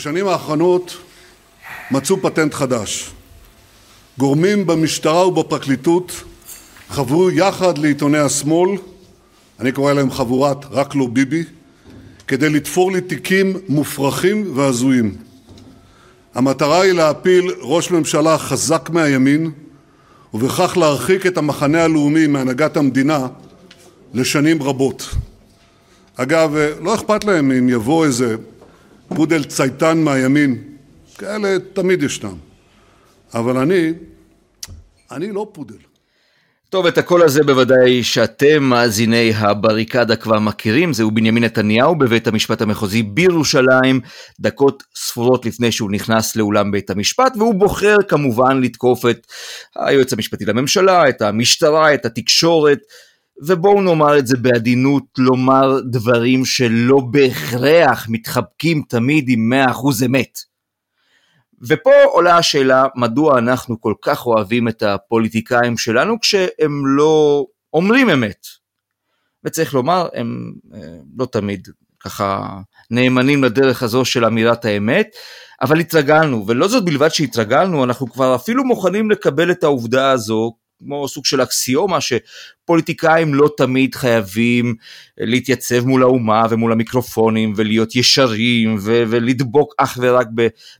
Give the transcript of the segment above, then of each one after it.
בשנים האחרונות מצאו פטנט חדש. גורמים במשטרה ובפרקליטות חברו יחד לעיתוני השמאל, אני קורא להם חבורת רק לא ביבי, כדי לתפור לי תיקים מופרכים והזויים. המטרה היא להפיל ראש ממשלה חזק מהימין ובכך להרחיק את המחנה הלאומי מהנהגת המדינה לשנים רבות. אגב, לא אכפת להם אם יבוא איזה פודל צייתן מהימין, כאלה תמיד ישנם. אבל אני, אני לא פודל. טוב, את הקול הזה בוודאי שאתם, מאזיני הבריקדה, כבר מכירים, זהו בנימין נתניהו בבית המשפט המחוזי בירושלים, דקות ספורות לפני שהוא נכנס לאולם בית המשפט, והוא בוחר כמובן לתקוף את היועץ המשפטי לממשלה, את המשטרה, את התקשורת, ובואו נאמר את זה בעדינות, לומר דברים שלא בהכרח מתחבקים תמיד עם 100% אמת. ופה עולה השאלה מדוע אנחנו כל כך אוהבים את הפוליטיקאים שלנו כשהם לא אומרים אמת. וצריך לומר, הם אה, לא תמיד ככה נאמנים לדרך הזו של אמירת האמת, אבל התרגלנו, ולא זאת בלבד שהתרגלנו, אנחנו כבר אפילו מוכנים לקבל את העובדה הזו כמו סוג של אקסיומה שפוליטיקאים לא תמיד חייבים להתייצב מול האומה ומול המיקרופונים ולהיות ישרים ו- ולדבוק אך ורק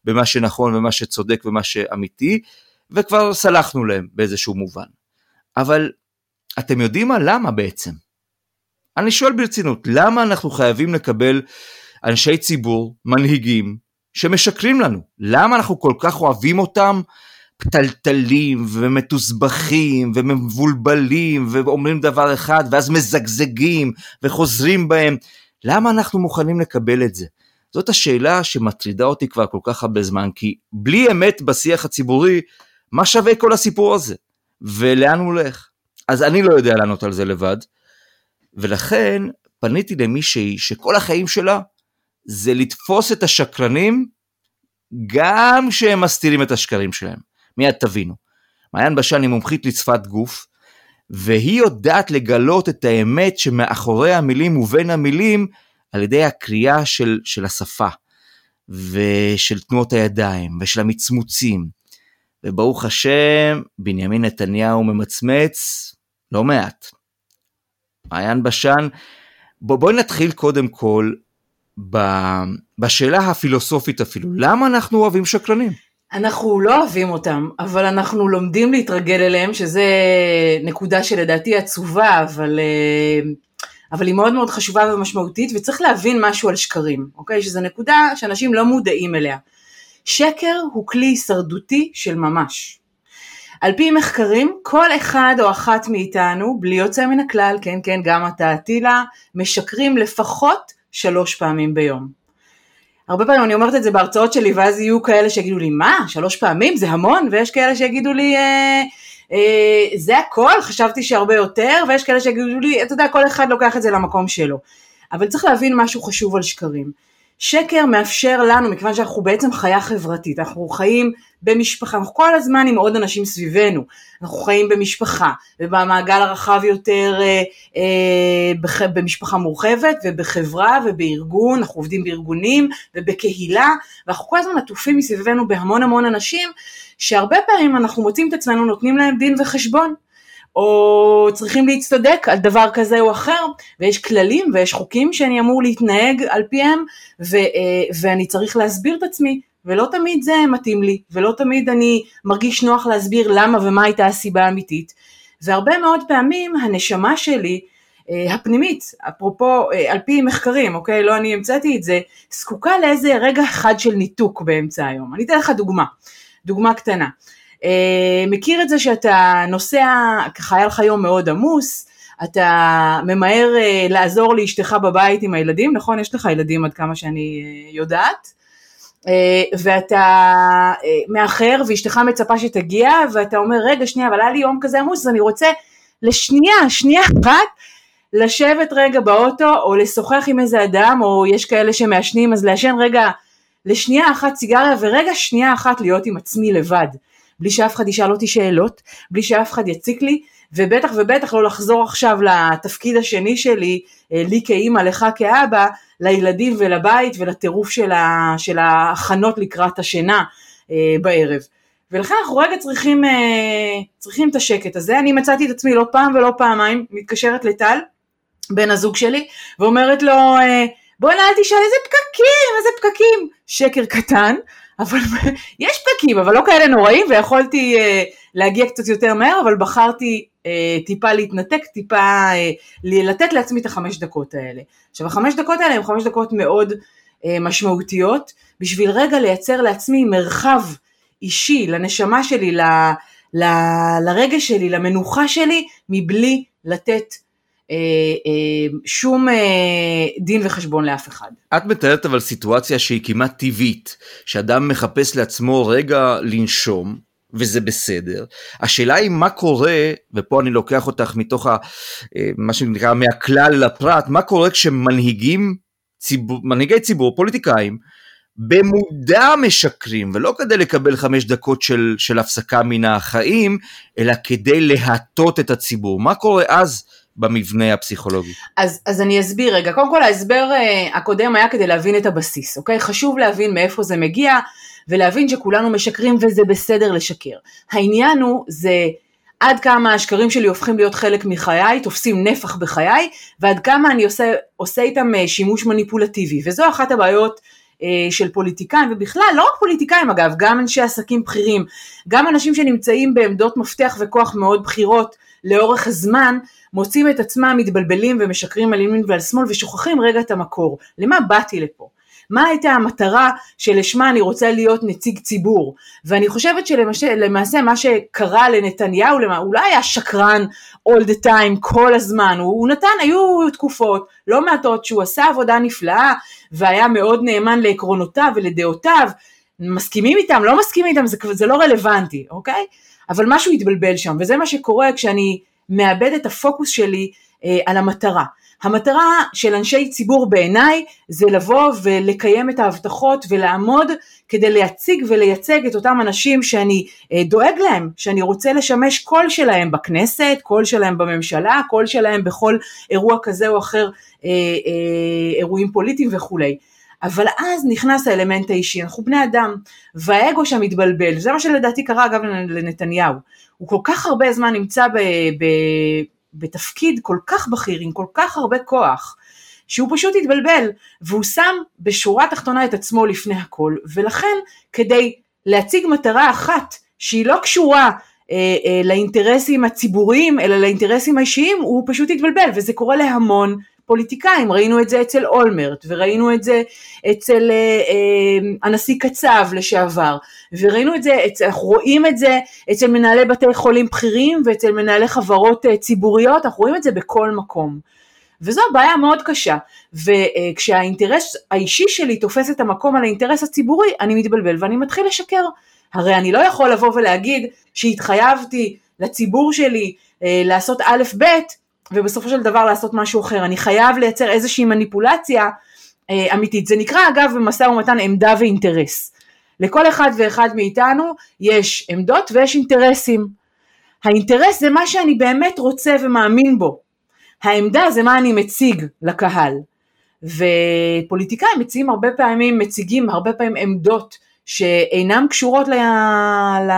במה שנכון ומה שצודק ומה שאמיתי וכבר סלחנו להם באיזשהו מובן. אבל אתם יודעים מה? למה בעצם? אני שואל ברצינות, למה אנחנו חייבים לקבל אנשי ציבור, מנהיגים, שמשקרים לנו? למה אנחנו כל כך אוהבים אותם פתלתלים ומתוסבכים ומבולבלים ואומרים דבר אחד ואז מזגזגים וחוזרים בהם. למה אנחנו מוכנים לקבל את זה? זאת השאלה שמטרידה אותי כבר כל כך הרבה זמן, כי בלי אמת בשיח הציבורי, מה שווה כל הסיפור הזה? ולאן הוא הולך? אז אני לא יודע לענות על זה לבד, ולכן פניתי למישהי שכל החיים שלה זה לתפוס את השקרנים גם כשהם מסתירים את השקרים שלהם. מיד תבינו. מעיין בשן היא מומחית לשפת גוף, והיא יודעת לגלות את האמת שמאחורי המילים ובין המילים על ידי הקריאה של, של השפה, ושל תנועות הידיים, ושל המצמוצים. וברוך השם, בנימין נתניהו ממצמץ לא מעט. מעיין בשן, בוא, בואי נתחיל קודם כל בשאלה הפילוסופית אפילו, למה אנחנו אוהבים שקרנים? אנחנו לא אוהבים אותם, אבל אנחנו לומדים להתרגל אליהם, שזה נקודה שלדעתי עצובה, אבל, אה, אבל היא מאוד מאוד חשובה ומשמעותית, וצריך להבין משהו על שקרים, אוקיי? שזו נקודה שאנשים לא מודעים אליה. שקר הוא כלי הישרדותי של ממש. על פי מחקרים, כל אחד או אחת מאיתנו, בלי יוצא מן הכלל, כן כן, גם אתה אטילה, משקרים לפחות שלוש פעמים ביום. הרבה פעמים אני אומרת את זה בהרצאות שלי, ואז יהיו כאלה שיגידו לי, מה, שלוש פעמים זה המון? ויש כאלה שיגידו לי, אה, אה, זה הכל, חשבתי שהרבה יותר, ויש כאלה שיגידו לי, אתה יודע, כל אחד לוקח את זה למקום שלו. אבל צריך להבין משהו חשוב על שקרים. שקר מאפשר לנו, מכיוון שאנחנו בעצם חיה חברתית, אנחנו חיים במשפחה, אנחנו כל הזמן עם עוד אנשים סביבנו, אנחנו חיים במשפחה, ובמעגל הרחב יותר אה, אה, בח, במשפחה מורחבת, ובחברה ובארגון, אנחנו עובדים בארגונים ובקהילה, ואנחנו כל הזמן עטופים מסביבנו בהמון המון אנשים, שהרבה פעמים אנחנו מוצאים את עצמנו נותנים להם דין וחשבון. או צריכים להצטדק על דבר כזה או אחר, ויש כללים ויש חוקים שאני אמור להתנהג על פיהם, ו, אה, ואני צריך להסביר את עצמי, ולא תמיד זה מתאים לי, ולא תמיד אני מרגיש נוח להסביר למה ומה הייתה הסיבה האמיתית, והרבה מאוד פעמים הנשמה שלי, אה, הפנימית, אפרופו, אה, על פי מחקרים, אוקיי, לא אני המצאתי את זה, זקוקה לאיזה רגע אחד של ניתוק באמצע היום. אני אתן לך דוגמה, דוגמה קטנה. אה, מכיר את זה שאתה נוסע, ככה היה לך יום מאוד עמוס, אתה ממהר אה, לעזור לאשתך בבית עם הילדים, נכון? יש לך ילדים עד כמה שאני אה, יודעת. ואתה מאחר ואשתך מצפה שתגיע ואתה אומר רגע שנייה אבל היה לי יום כזה עמוס אז אני רוצה לשנייה, שנייה אחת לשבת רגע באוטו או לשוחח עם איזה אדם או יש כאלה שמעשנים אז לעשן רגע לשנייה אחת סיגריה ורגע שנייה אחת להיות עם עצמי לבד. בלי שאף אחד ישאל אותי שאלות, בלי שאף אחד יציק לי, ובטח ובטח לא לחזור עכשיו לתפקיד השני שלי, אה, לי כאימא, לך כאבא, לילדים ולבית ולטירוף של, ה, של ההכנות לקראת השינה אה, בערב. ולכן אנחנו רגע צריכים, אה, צריכים את השקט הזה. אני מצאתי את עצמי לא פעם ולא פעמיים מתקשרת לטל, בן הזוג שלי, ואומרת לו, בוא נא אל תשאל איזה פקקים, איזה פקקים. שקר קטן, אבל יש פקקים, אבל לא כאלה נוראים, ויכולתי אה, להגיע קצת יותר מהר, אבל בחרתי אה, טיפה להתנתק, טיפה אה, לתת לעצמי את החמש דקות האלה. עכשיו החמש דקות האלה הן חמש דקות מאוד אה, משמעותיות, בשביל רגע לייצר לעצמי מרחב אישי, לנשמה שלי, ל, ל, לרגש שלי, למנוחה שלי, מבלי לתת שום אה, דין וחשבון לאף אחד. את מתארת אבל סיטואציה שהיא כמעט טבעית, שאדם מחפש לעצמו רגע לנשום, וזה בסדר. השאלה היא מה קורה, ופה אני לוקח אותך מתוך ה, אה, מה שנקרא מהכלל לפרט, מה קורה כשמנהיגים, ציבור, מנהיגי ציבור, פוליטיקאים, במודע משקרים, ולא כדי לקבל חמש דקות של, של הפסקה מן החיים, אלא כדי להטות את הציבור. מה קורה אז במבנה הפסיכולוגי? אז, אז אני אסביר רגע. קודם כל ההסבר uh, הקודם היה כדי להבין את הבסיס, אוקיי? חשוב להבין מאיפה זה מגיע, ולהבין שכולנו משקרים וזה בסדר לשקר. העניין הוא, זה... עד כמה השקרים שלי הופכים להיות חלק מחיי, תופסים נפח בחיי, ועד כמה אני עושה, עושה איתם אה, שימוש מניפולטיבי. וזו אחת הבעיות אה, של פוליטיקאים, ובכלל, לא רק פוליטיקאים אגב, גם אנשי עסקים בכירים, גם אנשים שנמצאים בעמדות מפתח וכוח מאוד בכירות לאורך הזמן, מוצאים את עצמם מתבלבלים ומשקרים על ימין ועל שמאל ושוכחים רגע את המקור. למה באתי לפה? מה הייתה המטרה שלשמה אני רוצה להיות נציג ציבור. ואני חושבת שלמעשה מה שקרה לנתניהו, הוא לא היה שקרן all the time כל הזמן, הוא, הוא נתן, היו תקופות לא מעטות שהוא עשה עבודה נפלאה והיה מאוד נאמן לעקרונותיו ולדעותיו, מסכימים איתם, לא מסכימים איתם, זה, זה לא רלוונטי, אוקיי? אבל משהו התבלבל שם, וזה מה שקורה כשאני מאבד את הפוקוס שלי אה, על המטרה. המטרה של אנשי ציבור בעיניי זה לבוא ולקיים את ההבטחות ולעמוד כדי להציג ולייצג את אותם אנשים שאני אה, דואג להם, שאני רוצה לשמש קול שלהם בכנסת, קול שלהם בממשלה, קול שלהם בכל אירוע כזה או אחר, אה, אירועים פוליטיים וכולי. אבל אז נכנס האלמנט האישי, אנחנו בני אדם, והאגו שם מתבלבל, זה מה שלדעתי קרה אגב לנתניהו, הוא כל כך הרבה זמן נמצא ב... ב בתפקיד כל כך בכיר, עם כל כך הרבה כוח, שהוא פשוט התבלבל, והוא שם בשורה התחתונה את עצמו לפני הכל, ולכן כדי להציג מטרה אחת שהיא לא קשורה אה, אה, לאינטרסים הציבוריים, אלא לאינטרסים האישיים, הוא פשוט התבלבל, וזה קורה להמון פוליטיקאים, ראינו את זה אצל אולמרט, וראינו את זה אצל אה, אה, הנשיא קצב לשעבר, וראינו את זה, אנחנו רואים את זה אצל מנהלי בתי חולים בכירים ואצל מנהלי חברות אה, ציבוריות, אנחנו רואים את זה בכל מקום. וזו בעיה מאוד קשה, וכשהאינטרס האישי שלי תופס את המקום על האינטרס הציבורי, אני מתבלבל ואני מתחיל לשקר. הרי אני לא יכול לבוא ולהגיד שהתחייבתי לציבור שלי אה, לעשות א' ב', ובסופו של דבר לעשות משהו אחר. אני חייב לייצר איזושהי מניפולציה אה, אמיתית. זה נקרא אגב במשא ומתן עמדה ואינטרס. לכל אחד ואחד מאיתנו יש עמדות ויש אינטרסים. האינטרס זה מה שאני באמת רוצה ומאמין בו. העמדה זה מה אני מציג לקהל. ופוליטיקאים מציעים הרבה פעמים, מציגים הרבה פעמים עמדות שאינן קשורות ל... ל...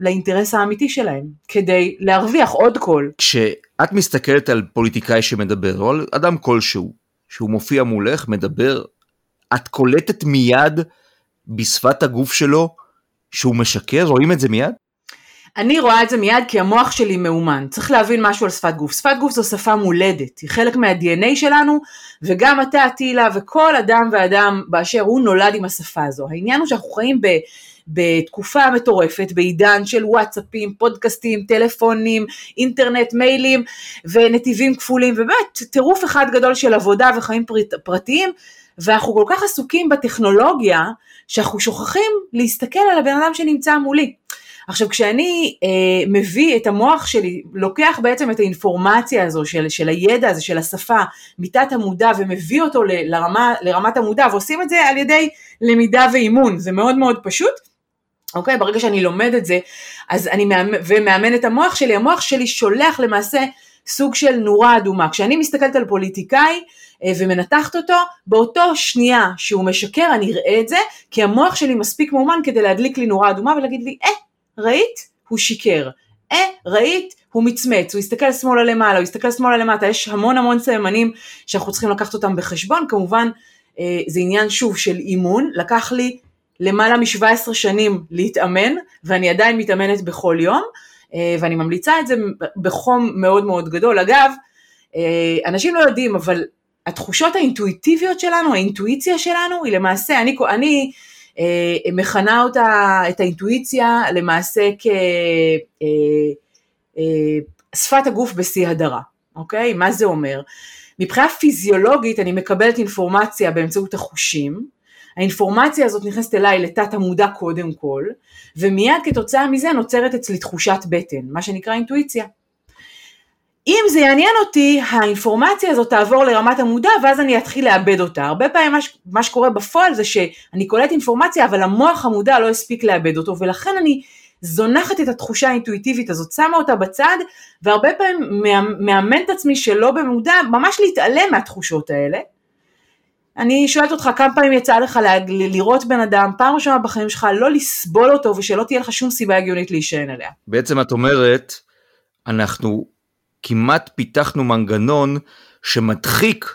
לאינטרס האמיתי שלהם, כדי להרוויח עוד קול. כשאת מסתכלת על פוליטיקאי שמדבר, או על אדם כלשהו, שהוא מופיע מולך, מדבר, את קולטת מיד בשפת הגוף שלו שהוא משקר? רואים את זה מיד? אני רואה את זה מיד כי המוח שלי מאומן. צריך להבין משהו על שפת גוף. שפת גוף זו שפה מולדת, היא חלק מה-DNA שלנו, וגם אתה, טילה, וכל אדם ואדם באשר הוא נולד עם השפה הזו. העניין הוא שאנחנו חיים ב... בתקופה מטורפת, בעידן של וואטסאפים, פודקאסטים, טלפונים, אינטרנט, מיילים ונתיבים כפולים, ובאמת טירוף אחד גדול של עבודה וחיים פרטיים, ואנחנו כל כך עסוקים בטכנולוגיה, שאנחנו שוכחים להסתכל על הבן אדם שנמצא מולי. עכשיו כשאני אה, מביא את המוח שלי, לוקח בעצם את האינפורמציה הזו של, של הידע הזה, של השפה, מתת המודע ומביא אותו ל, לרמה, לרמת המודע ועושים את זה על ידי למידה ואימון, זה מאוד מאוד פשוט אוקיי? ברגע שאני לומד את זה, אז אני מאמן, ומאמן את המוח שלי, המוח שלי שולח למעשה סוג של נורה אדומה. כשאני מסתכלת על פוליטיקאי אה, ומנתחת אותו, באותו שנייה שהוא משקר אני אראה את זה, כי המוח שלי מספיק מאומן כדי להדליק לי נורה אדומה ולהגיד לי, אה, ראית? הוא שיקר. אה, ראית? הוא מצמץ, הוא יסתכל שמאלה למעלה, הוא יסתכל שמאלה למטה, יש המון המון סממנים שאנחנו צריכים לקחת אותם בחשבון, כמובן אה, זה עניין שוב של אימון, לקח לי למעלה מ-17 שנים להתאמן, ואני עדיין מתאמנת בכל יום, אה, ואני ממליצה את זה בחום מאוד מאוד גדול. אגב, אה, אנשים לא יודעים, אבל התחושות האינטואיטיביות שלנו, האינטואיציה שלנו, היא למעשה, אני, אני אה, מכנה אותה, את האינטואיציה, למעשה כשפת הגוף בשיא הדרה, אוקיי? מה זה אומר? מבחינה פיזיולוגית אני מקבלת אינפורמציה באמצעות החושים, האינפורמציה הזאת נכנסת אליי לתת המודע קודם כל, ומיד כתוצאה מזה נוצרת אצלי תחושת בטן, מה שנקרא אינטואיציה. אם זה יעניין אותי, האינפורמציה הזאת תעבור לרמת המודע ואז אני אתחיל לאבד אותה. הרבה פעמים מה, מה שקורה בפועל זה שאני קולט אינפורמציה אבל המוח המודע לא הספיק לאבד אותו ולכן אני זונחת את התחושה האינטואיטיבית הזאת, שמה אותה בצד והרבה פעמים מאמן את עצמי שלא במודע ממש להתעלם מהתחושות האלה אני שואלת אותך כמה פעמים יצא לך לראות בן אדם פעם ראשונה בחיים שלך לא לסבול אותו ושלא תהיה לך שום סיבה הגיונית להישען עליה. בעצם את אומרת אנחנו כמעט פיתחנו מנגנון שמדחיק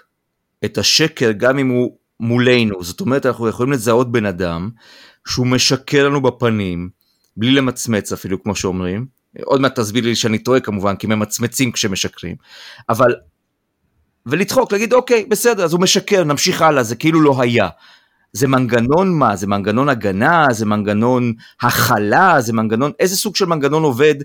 את השקר גם אם הוא מולנו. זאת אומרת אנחנו יכולים לזהות בן אדם שהוא משקר לנו בפנים בלי למצמץ אפילו כמו שאומרים. עוד מעט תסביר לי שאני טועה כמובן כי ממצמצים כשמשקרים. אבל ולצחוק, להגיד אוקיי, בסדר, אז הוא משקר, נמשיך הלאה, זה כאילו לא היה. זה מנגנון מה? זה מנגנון הגנה? זה מנגנון הכלה? זה מנגנון, איזה סוג של מנגנון עובד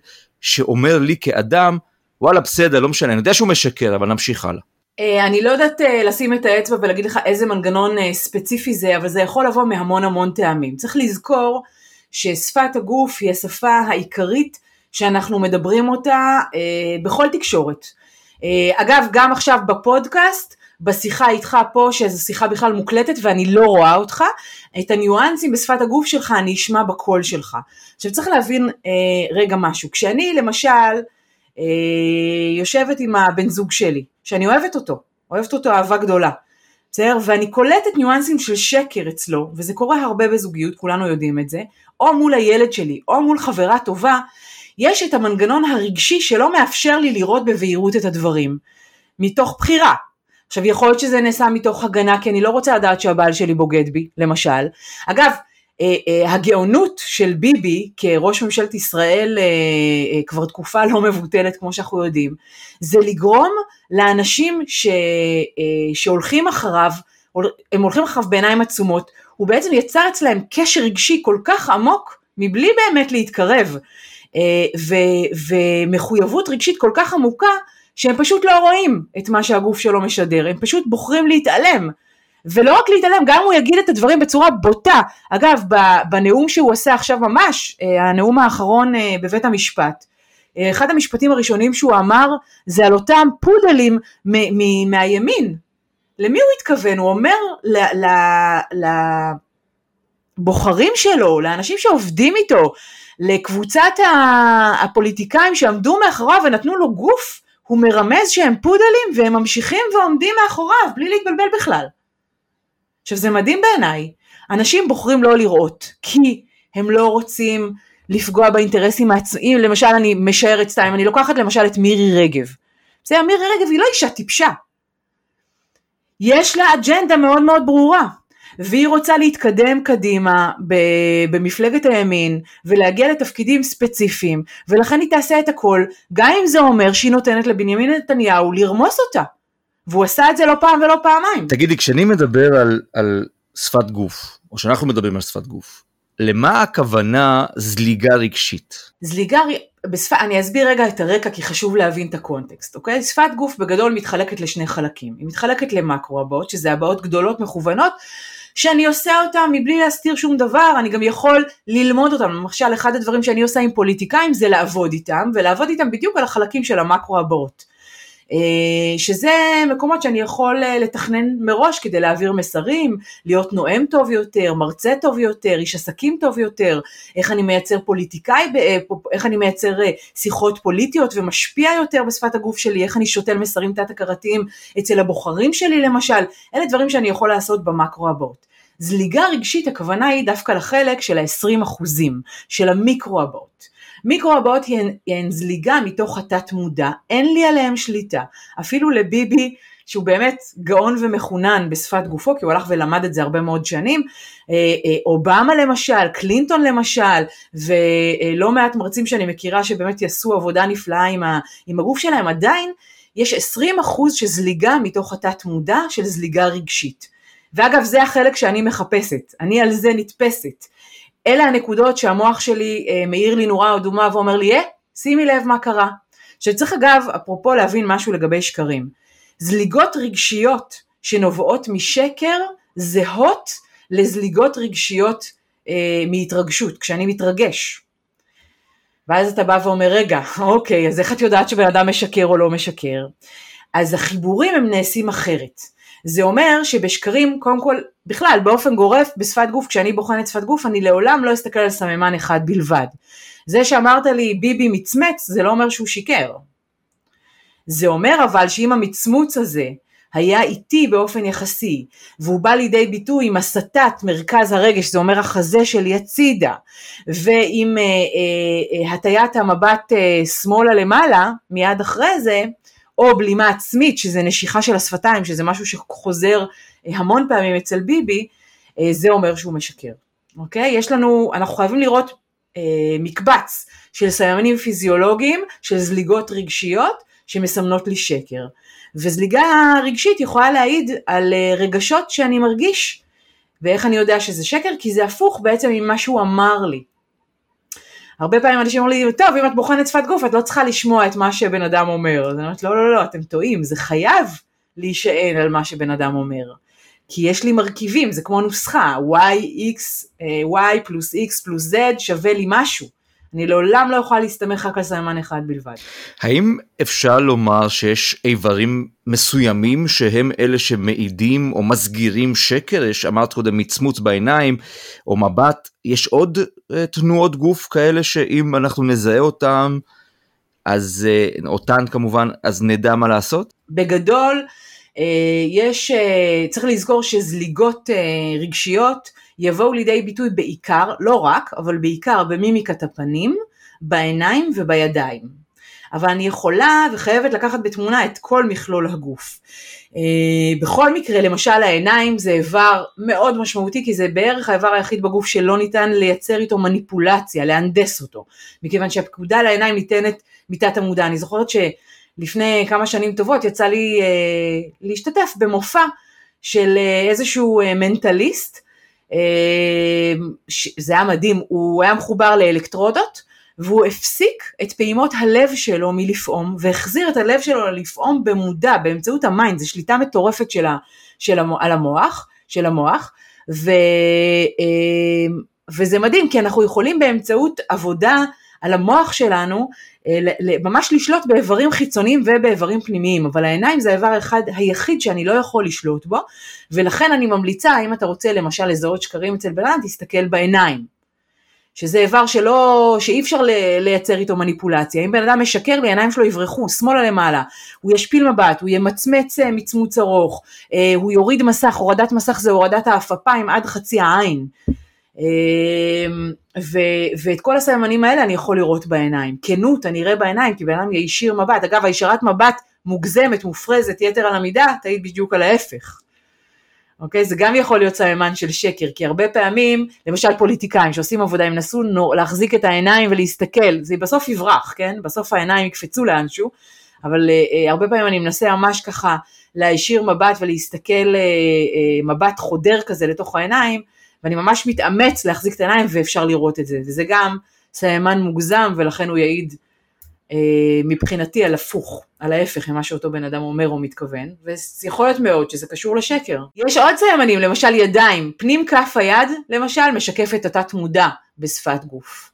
שאומר לי כאדם, וואלה בסדר, לא משנה, אני יודע שהוא משקר, אבל נמשיך הלאה. אה, אני לא יודעת אה, לשים את האצבע ולהגיד לך איזה מנגנון אה, ספציפי זה, אבל זה יכול לבוא מהמון המון טעמים. צריך לזכור ששפת הגוף היא השפה העיקרית שאנחנו מדברים אותה בכל תקשורת. אה, אגב, גם עכשיו בפודקאסט, בשיחה איתך פה, שזו שיחה בכלל מוקלטת ואני לא רואה אותך, את הניואנסים בשפת הגוף שלך אני אשמע בקול שלך. עכשיו צריך להבין אה, רגע משהו, כשאני למשל אה, יושבת עם הבן זוג שלי, שאני אוהבת אותו, אוהבת אותו אהבה גדולה, בסדר? ואני קולטת ניואנסים של שקר אצלו, וזה קורה הרבה בזוגיות, כולנו יודעים את זה, או מול הילד שלי, או מול חברה טובה, יש את המנגנון הרגשי שלא מאפשר לי לראות בבהירות את הדברים, מתוך בחירה. עכשיו יכול להיות שזה נעשה מתוך הגנה כי אני לא רוצה לדעת שהבעל שלי בוגד בי, למשל. אגב, אה, אה, הגאונות של ביבי כראש ממשלת ישראל אה, כבר תקופה לא מבוטלת כמו שאנחנו יודעים, זה לגרום לאנשים ש, שהולכים אחריו, הם הולכים אחריו בעיניים עצומות, הוא בעצם יצר אצלהם קשר רגשי כל כך עמוק מבלי באמת להתקרב. אה, ו- ומחויבות רגשית כל כך עמוקה, שהם פשוט לא רואים את מה שהגוף שלו משדר, הם פשוט בוחרים להתעלם. ולא רק להתעלם, גם הוא יגיד את הדברים בצורה בוטה. אגב, בנאום שהוא עשה עכשיו ממש, אה, הנאום האחרון אה, בבית המשפט, אחד המשפטים הראשונים שהוא אמר זה על אותם פודלים מהימין. למי הוא התכוון? הוא אומר לבוחרים שלו, לאנשים שעובדים איתו, לקבוצת הפוליטיקאים שעמדו מאחוריו ונתנו לו גוף, הוא מרמז שהם פודלים והם ממשיכים ועומדים מאחוריו בלי להתבלבל בכלל. עכשיו זה מדהים בעיניי, אנשים בוחרים לא לראות כי הם לא רוצים לפגוע באינטרסים העצמאיים, למשל אני משערת סתם, אני לוקחת למשל את מירי רגב. בסדר, מירי רגב היא לא אישה טיפשה. יש לה אג'נדה מאוד מאוד ברורה. והיא רוצה להתקדם קדימה במפלגת הימין ולהגיע לתפקידים ספציפיים ולכן היא תעשה את הכל גם אם זה אומר שהיא נותנת לבנימין נתניהו לרמוס אותה והוא עשה את זה לא פעם ולא פעמיים. תגידי כשאני מדבר על, על שפת גוף או שאנחנו מדברים על שפת גוף למה הכוונה זליגה רגשית? זליגה, בשפ... אני אסביר רגע את הרקע כי חשוב להבין את הקונטקסט, אוקיי? שפת גוף בגדול מתחלקת לשני חלקים, היא מתחלקת למקרו הבעות, שזה הבעות גדולות מכוונות, שאני עושה אותם מבלי להסתיר שום דבר, אני גם יכול ללמוד אותם, למשל אחד הדברים שאני עושה עם פוליטיקאים זה לעבוד איתם, ולעבוד איתם בדיוק על החלקים של המקרו הבאות. אה, שזה מקומות שאני יכול אה, לתכנן מראש כדי להעביר מסרים, להיות נואם טוב יותר, מרצה טוב יותר, איש עסקים טוב יותר, איך אני מייצר פוליטיקאי, אה, איך אני מייצר שיחות פוליטיות ומשפיע יותר בשפת הגוף שלי, איך אני שותל מסרים תת-הכרתיים אצל הבוחרים שלי למשל, אלה דברים שאני יכול לעשות במקרו הבאות. זליגה רגשית הכוונה היא דווקא לחלק של ה-20 אחוזים, של המיקרו הבאות. מיקרו הבאות הן, הן זליגה מתוך התת מודע, אין לי עליהם שליטה. אפילו לביבי, שהוא באמת גאון ומחונן בשפת גופו, כי הוא הלך ולמד את זה הרבה מאוד שנים, אה, אה, אובמה למשל, קלינטון למשל, ולא מעט מרצים שאני מכירה שבאמת יעשו עבודה נפלאה עם, ה, עם הגוף שלהם, עדיין יש 20 אחוז של זליגה מתוך התת מודע של זליגה רגשית. ואגב, זה החלק שאני מחפשת, אני על זה נתפסת. אלה הנקודות שהמוח שלי אה, מאיר לי נורה אדומה ואומר לי, אה, שימי לב מה קרה. שצריך אגב, אפרופו להבין משהו לגבי שקרים. זליגות רגשיות שנובעות משקר זהות לזליגות רגשיות אה, מהתרגשות, כשאני מתרגש. ואז אתה בא ואומר, רגע, אוקיי, אז איך את יודעת שבן אדם משקר או לא משקר? אז החיבורים הם נעשים אחרת. זה אומר שבשקרים, קודם כל, בכלל, באופן גורף, בשפת גוף, כשאני בוחנת שפת גוף, אני לעולם לא אסתכל על סממן אחד בלבד. זה שאמרת לי ביבי מצמץ, זה לא אומר שהוא שיקר. זה אומר אבל שאם המצמוץ הזה היה איטי באופן יחסי, והוא בא לידי ביטוי עם הסטת מרכז הרגש, זה אומר החזה שלי הצידה, ועם אה, אה, אה, הטיית המבט אה, שמאלה למעלה, מיד אחרי זה, או בלימה עצמית, שזה נשיכה של השפתיים, שזה משהו שחוזר אה, המון פעמים אצל ביבי, אה, זה אומר שהוא משקר, אוקיי? יש לנו, אנחנו חייבים לראות אה, מקבץ של סממנים פיזיולוגיים, של זליגות רגשיות, שמסמנות לי שקר. וזליגה רגשית יכולה להעיד על אה, רגשות שאני מרגיש, ואיך אני יודע שזה שקר? כי זה הפוך בעצם ממה שהוא אמר לי. הרבה פעמים אנשים אומרים לי, טוב, אם את בוחנת שפת גוף, את לא צריכה לשמוע את מה שבן אדם אומר. אז אני אומרת, לא, לא, לא, אתם טועים, זה חייב להישען על מה שבן אדם אומר. כי יש לי מרכיבים, זה כמו נוסחה, y, x, אה, y פלוס x פלוס z שווה לי משהו. אני לעולם לא יכולה להסתמך רק על סממן אחד בלבד. האם אפשר לומר שיש איברים מסוימים שהם אלה שמעידים או מסגירים שקר? יש, אמרת קודם מצמוץ בעיניים או מבט, יש עוד uh, תנועות גוף כאלה שאם אנחנו נזהה אותם, אז uh, אותן כמובן, אז נדע מה לעשות? בגדול, uh, יש, uh, צריך לזכור שזליגות uh, רגשיות, יבואו לידי ביטוי בעיקר, לא רק, אבל בעיקר במימיקת הפנים, בעיניים ובידיים. אבל אני יכולה וחייבת לקחת בתמונה את כל מכלול הגוף. Uh, בכל מקרה, למשל העיניים זה איבר מאוד משמעותי, כי זה בערך האיבר היחיד בגוף שלא ניתן לייצר איתו מניפולציה, להנדס אותו, מכיוון שהפקודה לעיניים ניתנת מתת המודע. אני זוכרת שלפני כמה שנים טובות יצא לי uh, להשתתף במופע של uh, איזשהו מנטליסט, זה היה מדהים, הוא היה מחובר לאלקטרודות והוא הפסיק את פעימות הלב שלו מלפעום והחזיר את הלב שלו לפעום במודע באמצעות ה mind, זו שליטה מטורפת של, של המוח, על המוח, של המוח ו, אמ, וזה מדהים כי אנחנו יכולים באמצעות עבודה על המוח שלנו אה, ממש לשלוט באיברים חיצוניים ובאיברים פנימיים, אבל העיניים זה האיבר האחד היחיד שאני לא יכול לשלוט בו, ולכן אני ממליצה, אם אתה רוצה למשל לזהות שקרים אצל בן אדם, תסתכל בעיניים. שזה איבר שלא, שאי אפשר לייצר איתו מניפולציה. אם בן אדם משקר לי, העיניים שלו יברחו, שמאלה למעלה, הוא ישפיל מבט, הוא ימצמץ אה, מצמוץ ארוך, אה, הוא יוריד מסך, הורדת מסך זה הורדת העפפיים עד חצי העין. אמ, ו, ואת כל הסממנים האלה אני יכול לראות בעיניים. כנות אני אראה בעיניים, כי בן אדם יישיר מבט. אגב, הישרת מבט מוגזמת, מופרזת, יתר על המידה, תעיד בדיוק על ההפך. אוקיי? זה גם יכול להיות סממן של שקר, כי הרבה פעמים, למשל פוליטיקאים שעושים עבודה, הם נסו להחזיק את העיניים ולהסתכל, זה בסוף יברח, כן? בסוף העיניים יקפצו לאנשהו, אבל uh, הרבה פעמים אני מנסה ממש ככה להישיר מבט ולהסתכל uh, uh, מבט חודר כזה לתוך העיניים, ואני ממש מתאמץ להחזיק את העיניים ואפשר לראות את זה, וזה גם סיימן מוגזם ולכן הוא יעיד אה, מבחינתי על הפוך, על ההפך ממה שאותו בן אדם אומר או מתכוון, ויכול להיות מאוד שזה קשור לשקר. יש עוד סיימנים, למשל ידיים, פנים כף היד למשל משקף את התת מודע בשפת גוף.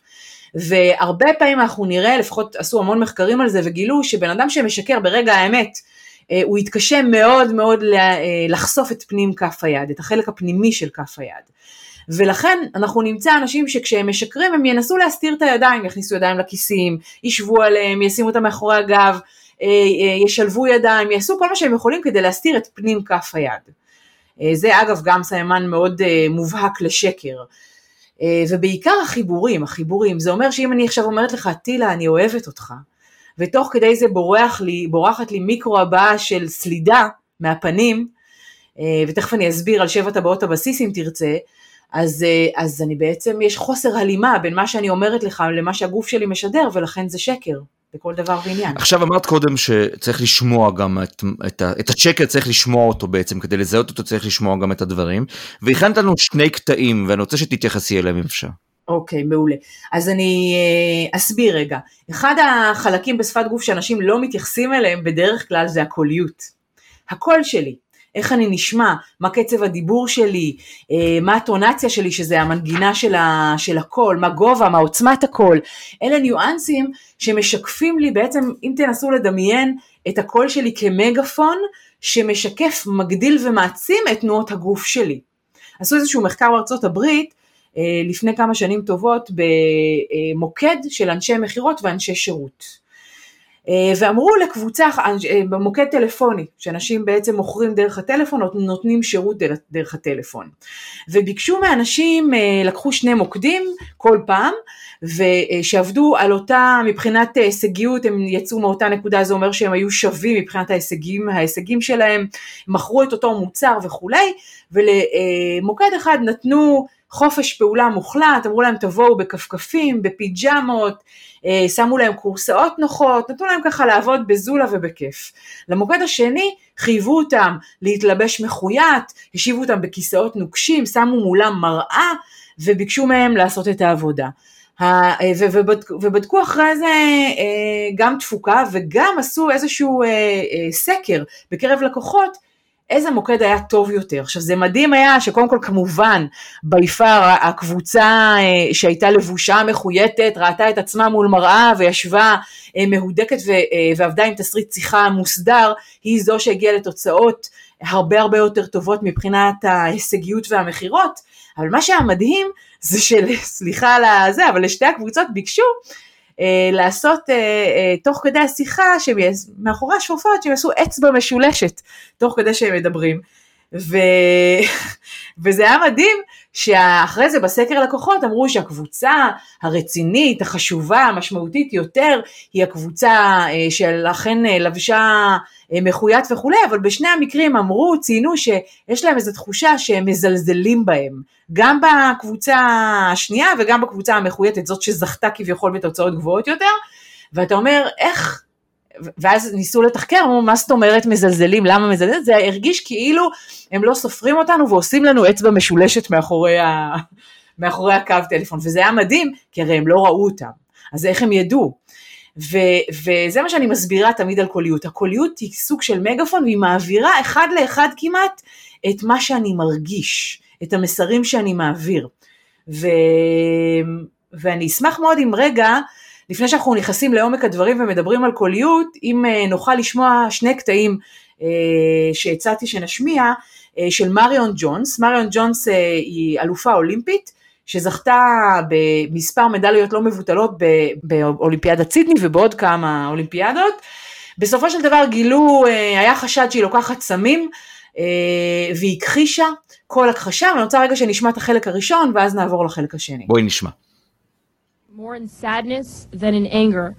והרבה פעמים אנחנו נראה, לפחות עשו המון מחקרים על זה וגילו שבן אדם שמשקר ברגע האמת, הוא יתקשה מאוד מאוד אה, לחשוף את פנים כף היד, את החלק הפנימי של כף היד. ולכן אנחנו נמצא אנשים שכשהם משקרים הם ינסו להסתיר את הידיים, יכניסו ידיים לכיסים, ישבו עליהם, ישימו אותם מאחורי הגב, אה, ישלבו ידיים, יעשו כל מה שהם יכולים כדי להסתיר את פנים כף היד. זה אגב גם סיימן מאוד מובהק לשקר. ובעיקר החיבורים, החיבורים, זה אומר שאם אני עכשיו אומרת לך, טילה, אני אוהבת אותך, ותוך כדי זה בורח לי, בורחת לי מיקרו הבאה של סלידה מהפנים, אה, ותכף אני אסביר על שבע טבעות הבסיס אם תרצה, אז, אה, אז אני בעצם, יש חוסר הלימה בין מה שאני אומרת לך למה שהגוף שלי משדר, ולכן זה שקר. בכל דבר ועניין. עכשיו אמרת קודם שצריך לשמוע גם את, את, את השקר צריך לשמוע אותו בעצם כדי לזהות אותו צריך לשמוע גם את הדברים והכנת לנו שני קטעים ואני רוצה שתתייחסי אליהם אם אפשר. אוקיי, okay, מעולה. אז אני אה, אסביר רגע. אחד החלקים בשפת גוף שאנשים לא מתייחסים אליהם בדרך כלל זה הקוליות. הקול שלי, איך אני נשמע, מה קצב הדיבור שלי, אה, מה הטונציה שלי, שזה המנגינה של, ה, של הקול, מה גובה, מה עוצמת הקול. אלה ניואנסים שמשקפים לי בעצם, אם תנסו לדמיין את הקול שלי כמגפון, שמשקף, מגדיל ומעצים את תנועות הגוף שלי. עשו איזשהו מחקר בארצות הברית, לפני כמה שנים טובות במוקד של אנשי מכירות ואנשי שירות. אה, ואמרו לקבוצה, אה, במוקד טלפוני, שאנשים בעצם מוכרים דרך הטלפון, או נותנים שירות דרך הטלפון. וביקשו מאנשים, לקחו שני מוקדים כל פעם, ושעבדו על אותה, מבחינת הישגיות, הם יצאו מאותה נקודה, זה אומר שהם היו שווים מבחינת ההישגים, ההישגים שלהם, מכרו את אותו מוצר וכולי, ולמוקד אחד נתנו חופש פעולה מוחלט, אמרו להם תבואו בכפכפים, בפיג'מות, אה, שמו להם קורסאות נוחות, נתנו להם ככה לעבוד בזולה ובכיף. למוקד השני חייבו אותם להתלבש מחויית, השיבו אותם בכיסאות נוקשים, שמו מולם מראה וביקשו מהם לעשות את העבודה. אה, ובדקו אחרי זה אה, גם תפוקה וגם עשו איזשהו סקר בקרב לקוחות איזה מוקד היה טוב יותר. עכשיו זה מדהים היה שקודם כל כמובן ביפר הקבוצה אה, שהייתה לבושה מחויטת ראתה את עצמה מול מראה וישבה אה, מהודקת אה, ועבדה עם תסריט שיחה מוסדר, היא זו שהגיעה לתוצאות הרבה הרבה יותר טובות מבחינת ההישגיות והמכירות, אבל מה שהיה מדהים זה של, סליחה על הזה, אבל לשתי הקבוצות ביקשו לעשות אה, אה, תוך כדי השיחה, מאחורי השופט שהם יעשו אצבע משולשת תוך כדי שהם מדברים. ו... וזה היה מדהים שאחרי זה בסקר לקוחות אמרו שהקבוצה הרצינית, החשובה, המשמעותית יותר, היא הקבוצה שלכן לבשה מחויית וכולי, אבל בשני המקרים אמרו, ציינו שיש להם איזו תחושה שהם מזלזלים בהם, גם בקבוצה השנייה וגם בקבוצה המחויטת, זאת שזכתה כביכול בתוצאות גבוהות יותר, ואתה אומר, איך, ואז ניסו לתחקר, אמרו, מה זאת אומרת מזלזלים, למה מזלזלים? זה הרגיש כאילו הם לא סופרים אותנו ועושים לנו אצבע משולשת מאחורי, ה... מאחורי הקו טלפון, וזה היה מדהים, כי הרי הם לא ראו אותם, אז איך הם ידעו? ו, וזה מה שאני מסבירה תמיד על קוליות, הקוליות היא סוג של מגפון והיא מעבירה אחד לאחד כמעט את מה שאני מרגיש, את המסרים שאני מעביר. ו, ואני אשמח מאוד אם רגע, לפני שאנחנו נכנסים לעומק הדברים ומדברים על קוליות, אם אה, נוכל לשמוע שני קטעים אה, שהצעתי שנשמיע, אה, של מריון ג'ונס, מריון ג'ונס היא אלופה אולימפית, שזכתה במספר מדליות לא מבוטלות באולימפיאדת סידני ובעוד כמה אולימפיאדות. בסופו של דבר גילו, היה חשד שהיא לוקחת סמים והיא הכחישה כל הכחשה, ואני רוצה רגע שנשמע את החלק הראשון ואז נעבור לחלק השני. בואי נשמע. more in sadness than in anger.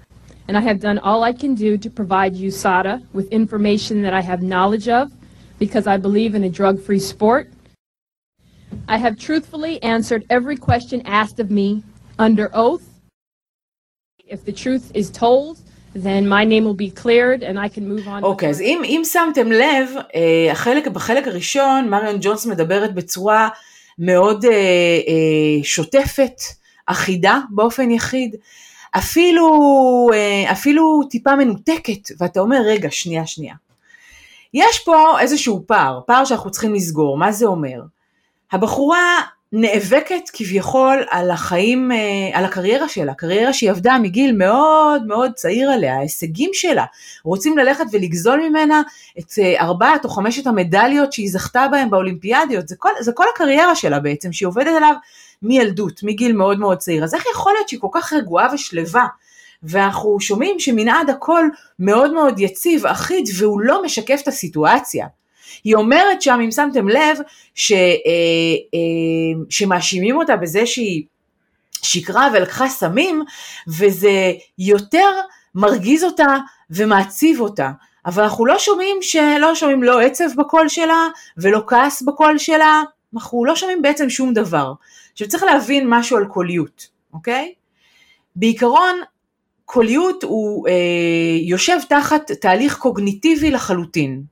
And I have done all I can do to provide USADA with information that I have knowledge of because I believe in a drug free sport. I have truthfully answered every question asked of me under oath. If the truth is told, then my name will be cleared and I can move on. אוקיי, okay, אז אם, אם שמתם לב, החלק, בחלק הראשון מריון ג'ונס מדברת בצורה מאוד שוטפת, אחידה באופן יחיד, אפילו, אה, אפילו טיפה מנותקת, ואתה אומר, רגע, שנייה, שנייה. יש פה איזשהו פער, פער שאנחנו צריכים לסגור, מה זה אומר? הבחורה נאבקת כביכול על החיים, אה, על הקריירה שלה, קריירה שהיא עבדה מגיל מאוד מאוד צעיר עליה, ההישגים שלה, רוצים ללכת ולגזול ממנה את אה, ארבעת או חמשת המדליות שהיא זכתה בהן באולימפיאדיות, זה כל, זה כל הקריירה שלה בעצם, שהיא עובדת עליו מילדות, מגיל מאוד מאוד צעיר, אז איך יכול להיות שהיא כל כך רגועה ושלווה? ואנחנו שומעים שמנעד הכל מאוד מאוד יציב, אחיד, והוא לא משקף את הסיטואציה. היא אומרת שם, אם שמתם לב, ש, אה, אה, שמאשימים אותה בזה שהיא שיקרה ולקחה סמים, וזה יותר מרגיז אותה ומעציב אותה. אבל אנחנו לא שומעים שלא שומעים לא עצב בקול שלה ולא כעס בקול שלה, אנחנו לא שומעים בעצם שום דבר. עכשיו צריך להבין משהו על קוליות, אוקיי? בעיקרון קוליות הוא אה, יושב תחת תהליך קוגניטיבי לחלוטין.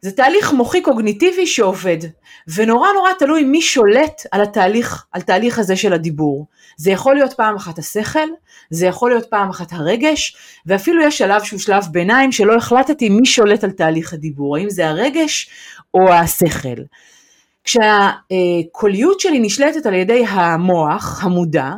זה תהליך מוחי קוגניטיבי שעובד, ונורא נורא תלוי מי שולט על התהליך, על תהליך הזה של הדיבור. זה יכול להיות פעם אחת השכל, זה יכול להיות פעם אחת הרגש, ואפילו יש שלב שהוא שלב ביניים שלא החלטתי מי שולט על תהליך הדיבור, האם זה הרגש או השכל. כשהקוליות שלי נשלטת על ידי המוח, המודע,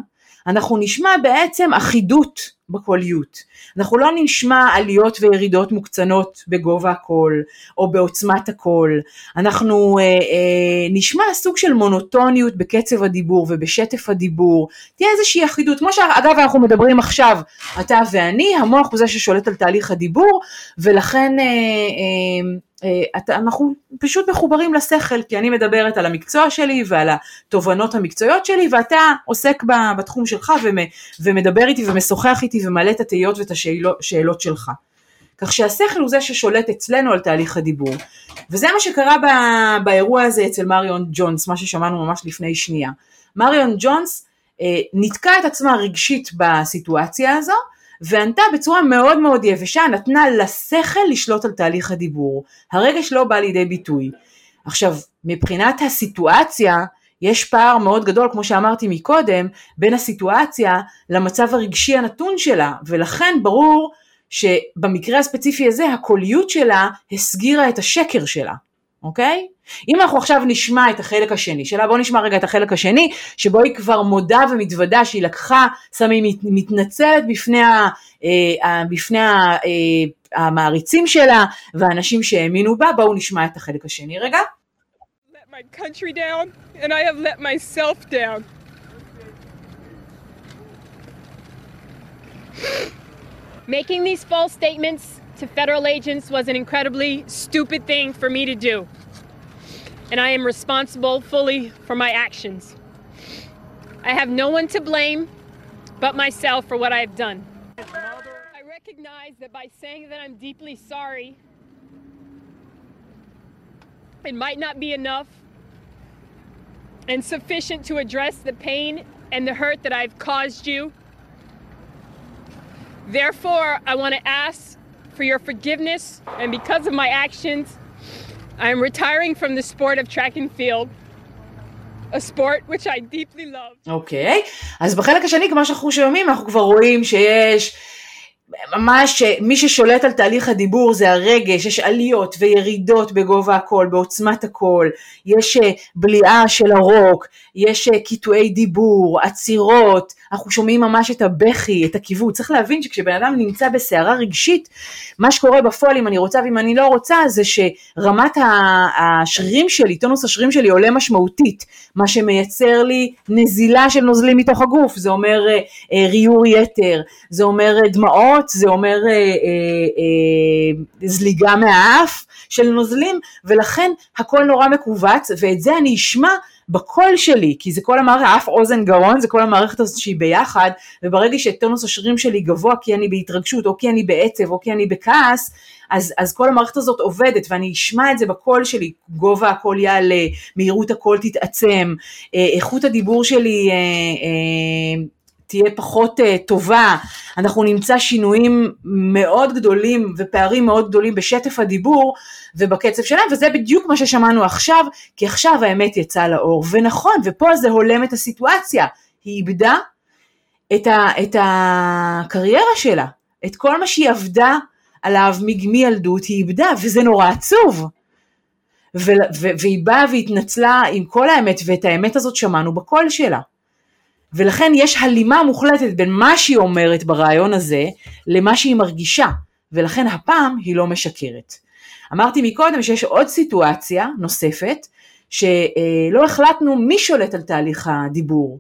אנחנו נשמע בעצם אחידות בקוליות. אנחנו לא נשמע עליות וירידות מוקצנות בגובה הקול או בעוצמת הקול, אנחנו אה, אה, נשמע סוג של מונוטוניות בקצב הדיבור ובשטף הדיבור, תהיה איזושהי אחידות, כמו שאגב אנחנו מדברים עכשיו, אתה ואני, המוח הוא זה ששולט על תהליך הדיבור ולכן אה, אה, אנחנו פשוט מחוברים לשכל, כי אני מדברת על המקצוע שלי ועל התובנות המקצועיות שלי, ואתה עוסק בתחום שלך ומדבר איתי ומשוחח איתי ומעלה את התהיות ואת השאלות שלך. כך שהשכל הוא זה ששולט אצלנו על תהליך הדיבור. וזה מה שקרה באירוע הזה אצל מריון ג'ונס, מה ששמענו ממש לפני שנייה. מריון ג'ונס אה, נתקע את עצמה רגשית בסיטואציה הזו, וענתה בצורה מאוד מאוד יבשה, נתנה לשכל לשלוט על תהליך הדיבור. הרגש לא בא לידי ביטוי. עכשיו, מבחינת הסיטואציה, יש פער מאוד גדול, כמו שאמרתי מקודם, בין הסיטואציה למצב הרגשי הנתון שלה, ולכן ברור שבמקרה הספציפי הזה, הקוליות שלה הסגירה את השקר שלה. אוקיי? אם אנחנו עכשיו נשמע את החלק השני שלה, בואו נשמע רגע את החלק השני, שבו היא כבר מודה ומתוודה שהיא לקחה סמים, היא מתנצלת בפני, ה, אה, בפני ה, אה, המעריצים שלה והאנשים שהאמינו בה, בואו נשמע את החלק השני רגע. Making these false statements to federal agents was an incredibly stupid thing for me to do. And I am responsible fully for my actions. I have no one to blame but myself for what I have done. I recognize that by saying that I'm deeply sorry, it might not be enough and sufficient to address the pain and the hurt that I've caused you. Therefore, I want to ask for your forgiveness, and because of my actions, I am retiring from the sport of track and field. a sport which I deeply love. אוקיי, okay. אז בחלק השני, כמו שאנחנו שומעים, אנחנו כבר רואים שיש ממש מי ששולט על תהליך הדיבור זה הרגש, יש עליות וירידות בגובה הקול, בעוצמת הקול, יש אה, בליעה של הרוק, יש אה, קיטועי דיבור, עצירות, אנחנו שומעים ממש את הבכי, את הכיוון, צריך להבין שכשבן אדם נמצא בסערה רגשית, מה שקורה בפועל אם אני רוצה ואם אני לא רוצה זה שרמת השרירים שלי, טונוס השרירים שלי עולה משמעותית, מה שמייצר לי נזילה של נוזלים מתוך הגוף, זה אומר אה, ריור יתר, זה אומר דמעות, דמעות, זה אומר אה, אה, אה, זליגה מהאף של נוזלים, ולכן הכל נורא מכווץ, ואת זה אני אשמע בקול שלי, כי זה כל המערכת, אף אוזן גרון, זה כל המערכת הזאת שהיא ביחד, וברגע שטונוס השרירים שלי גבוה כי אני בהתרגשות, או כי אני בעצב, או כי אני בכעס, אז, אז כל המערכת הזאת עובדת, ואני אשמע את זה בקול שלי, גובה הקול יעלה, מהירות הקול תתעצם, אה, איכות הדיבור שלי אה, אה, תהיה פחות uh, טובה, אנחנו נמצא שינויים מאוד גדולים ופערים מאוד גדולים בשטף הדיבור ובקצב שלהם, וזה בדיוק מה ששמענו עכשיו, כי עכשיו האמת יצאה לאור, ונכון, ופה זה הולם את הסיטואציה, היא איבדה את, ה, את הקריירה שלה, את כל מה שהיא עבדה עליו מילדות היא איבדה, וזה נורא עצוב. והיא באה והתנצלה עם כל האמת, ואת האמת הזאת שמענו בקול שלה. ולכן יש הלימה מוחלטת בין מה שהיא אומרת ברעיון הזה למה שהיא מרגישה, ולכן הפעם היא לא משקרת. אמרתי מקודם שיש עוד סיטואציה נוספת, שלא החלטנו מי שולט על תהליך הדיבור.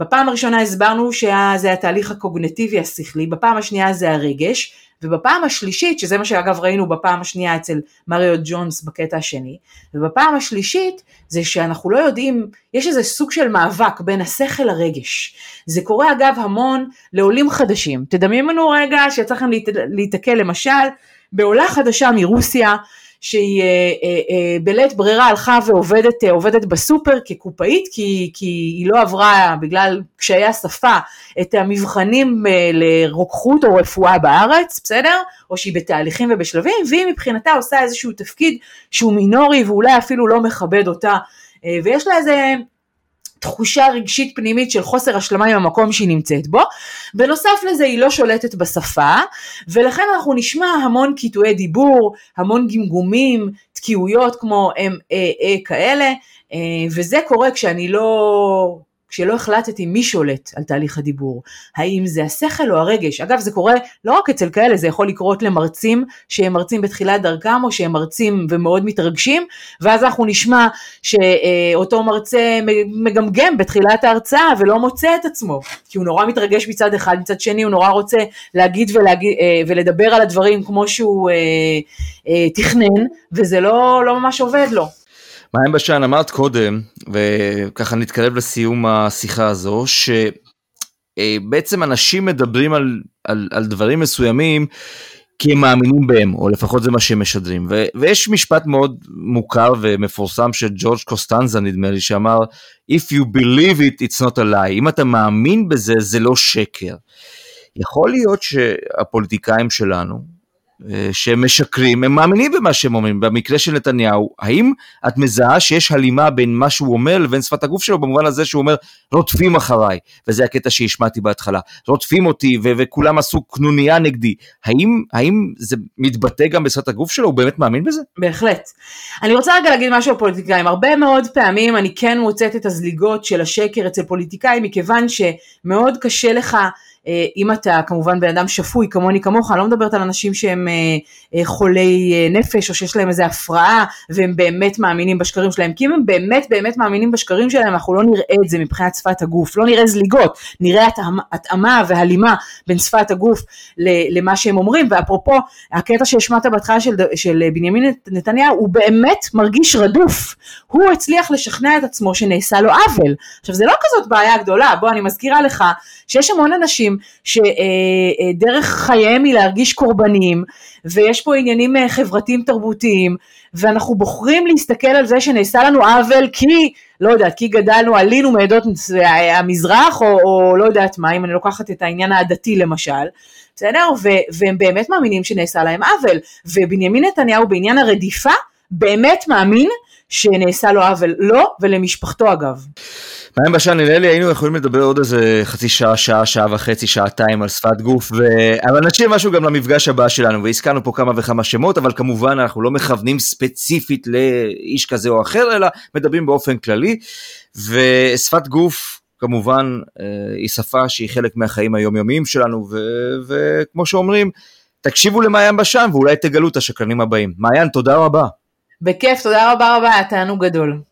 בפעם הראשונה הסברנו שזה התהליך הקוגנטיבי השכלי, בפעם השנייה זה הרגש, ובפעם השלישית, שזה מה שאגב ראינו בפעם השנייה אצל מריו ג'ונס בקטע השני, ובפעם השלישית זה שאנחנו לא יודעים, יש איזה סוג של מאבק בין השכל לרגש. זה קורה אגב המון לעולים חדשים. תדמיינו רגע שיצא לכם להיתקל למשל בעולה חדשה מרוסיה, שהיא אה, אה, אה, בלית ברירה הלכה ועובדת עובדת בסופר כקופאית כי, כי היא לא עברה בגלל קשיי השפה את המבחנים לרוקחות או רפואה בארץ, בסדר? או שהיא בתהליכים ובשלבים והיא מבחינתה עושה איזשהו תפקיד שהוא מינורי ואולי אפילו לא מכבד אותה ויש לה איזה תחושה רגשית פנימית של חוסר השלמה עם המקום שהיא נמצאת בו. בנוסף לזה היא לא שולטת בשפה, ולכן אנחנו נשמע המון קיטועי דיבור, המון גמגומים, תקיעויות כמו הם אה אה כאלה, וזה קורה כשאני לא כשלא החלטתי מי שולט על תהליך הדיבור, האם זה השכל או הרגש. אגב, זה קורה לא רק אצל כאלה, זה יכול לקרות למרצים שהם מרצים בתחילת דרכם, או שהם מרצים ומאוד מתרגשים, ואז אנחנו נשמע שאותו מרצה מגמגם בתחילת ההרצאה ולא מוצא את עצמו, כי הוא נורא מתרגש מצד אחד, מצד שני הוא נורא רוצה להגיד ולהגיד, אה, ולדבר על הדברים כמו שהוא אה, אה, תכנן, וזה לא, לא ממש עובד לו. מעיין בשן, אמרת קודם, וככה נתקרב לסיום השיחה הזו, שבעצם אנשים מדברים על, על, על דברים מסוימים כי הם מאמינים בהם, או לפחות זה מה שהם משדרים. ו, ויש משפט מאוד מוכר ומפורסם של ג'ורג' קוסטנזה, נדמה לי, שאמר, If you believe it, it's not a lie. אם אתה מאמין בזה, זה לא שקר. יכול להיות שהפוליטיקאים שלנו, אה, שהם משקרים, הם מאמינים במה שהם אומרים. במקרה של נתניהו, האם את מזהה שיש הלימה בין מה שהוא אומר לבין שפת הגוף שלו, במובן הזה שהוא אומר, רודפים אחריי, וזה הקטע שהשמעתי בהתחלה, רודפים אותי ו- וכולם עשו קנוניה נגדי. האם, האם זה מתבטא גם בשפת הגוף שלו? הוא באמת מאמין בזה? בהחלט. אני רוצה רגע להגיד משהו על פוליטיקאים. הרבה מאוד פעמים אני כן מוצאת את הזליגות של השקר אצל פוליטיקאים, מכיוון שמאוד קשה לך אם אתה כמובן בן אדם שפוי כמוני כמוך, אני לא מדברת על אנשים שהם אה, אה, חולי נפש או שיש להם איזה הפרעה והם באמת מאמינים בשקרים שלהם, כי אם הם באמת באמת מאמינים בשקרים שלהם אנחנו לא נראה את זה מבחינת שפת הגוף, לא נראה זליגות, נראה התאמה והלימה בין שפת הגוף למה שהם אומרים, ואפרופו הקטע שהשמעת בהתחלה של, של בנימין נתניהו, הוא באמת מרגיש רדוף, הוא הצליח לשכנע את עצמו שנעשה לו עוול, עכשיו זה לא כזאת בעיה גדולה, בוא אני מזכירה לך שיש המון אנשים שדרך חייהם היא להרגיש קורבנים, ויש פה עניינים אה, חברתיים תרבותיים, ואנחנו בוחרים להסתכל על זה שנעשה לנו עוול כי, לא יודעת, כי גדלנו, עלינו מעדות המזרח, או, או לא יודעת מה, אם אני לוקחת את העניין העדתי למשל, בסדר? ו- והם באמת מאמינים שנעשה להם עוול, ובנימין נתניהו בעניין הרדיפה, באמת מאמין שנעשה לו עוול, לא, ולמשפחתו אגב. מעיין בשן, נראה לי היינו יכולים לדבר עוד איזה חצי שעה, שעה, שעה וחצי, שעתיים על שפת גוף, ו... אבל נשאיר משהו גם למפגש הבא שלנו, והזכרנו פה כמה וכמה שמות, אבל כמובן אנחנו לא מכוונים ספציפית לאיש כזה או אחר, אלא מדברים באופן כללי, ושפת גוף כמובן אה, היא שפה שהיא חלק מהחיים היומיומיים שלנו, ו... וכמו שאומרים, תקשיבו למעיין בשן ואולי תגלו את השקרנים הבאים. מעיין, תודה רבה. בכיף, תודה רבה רבה, היה תענוג גדול.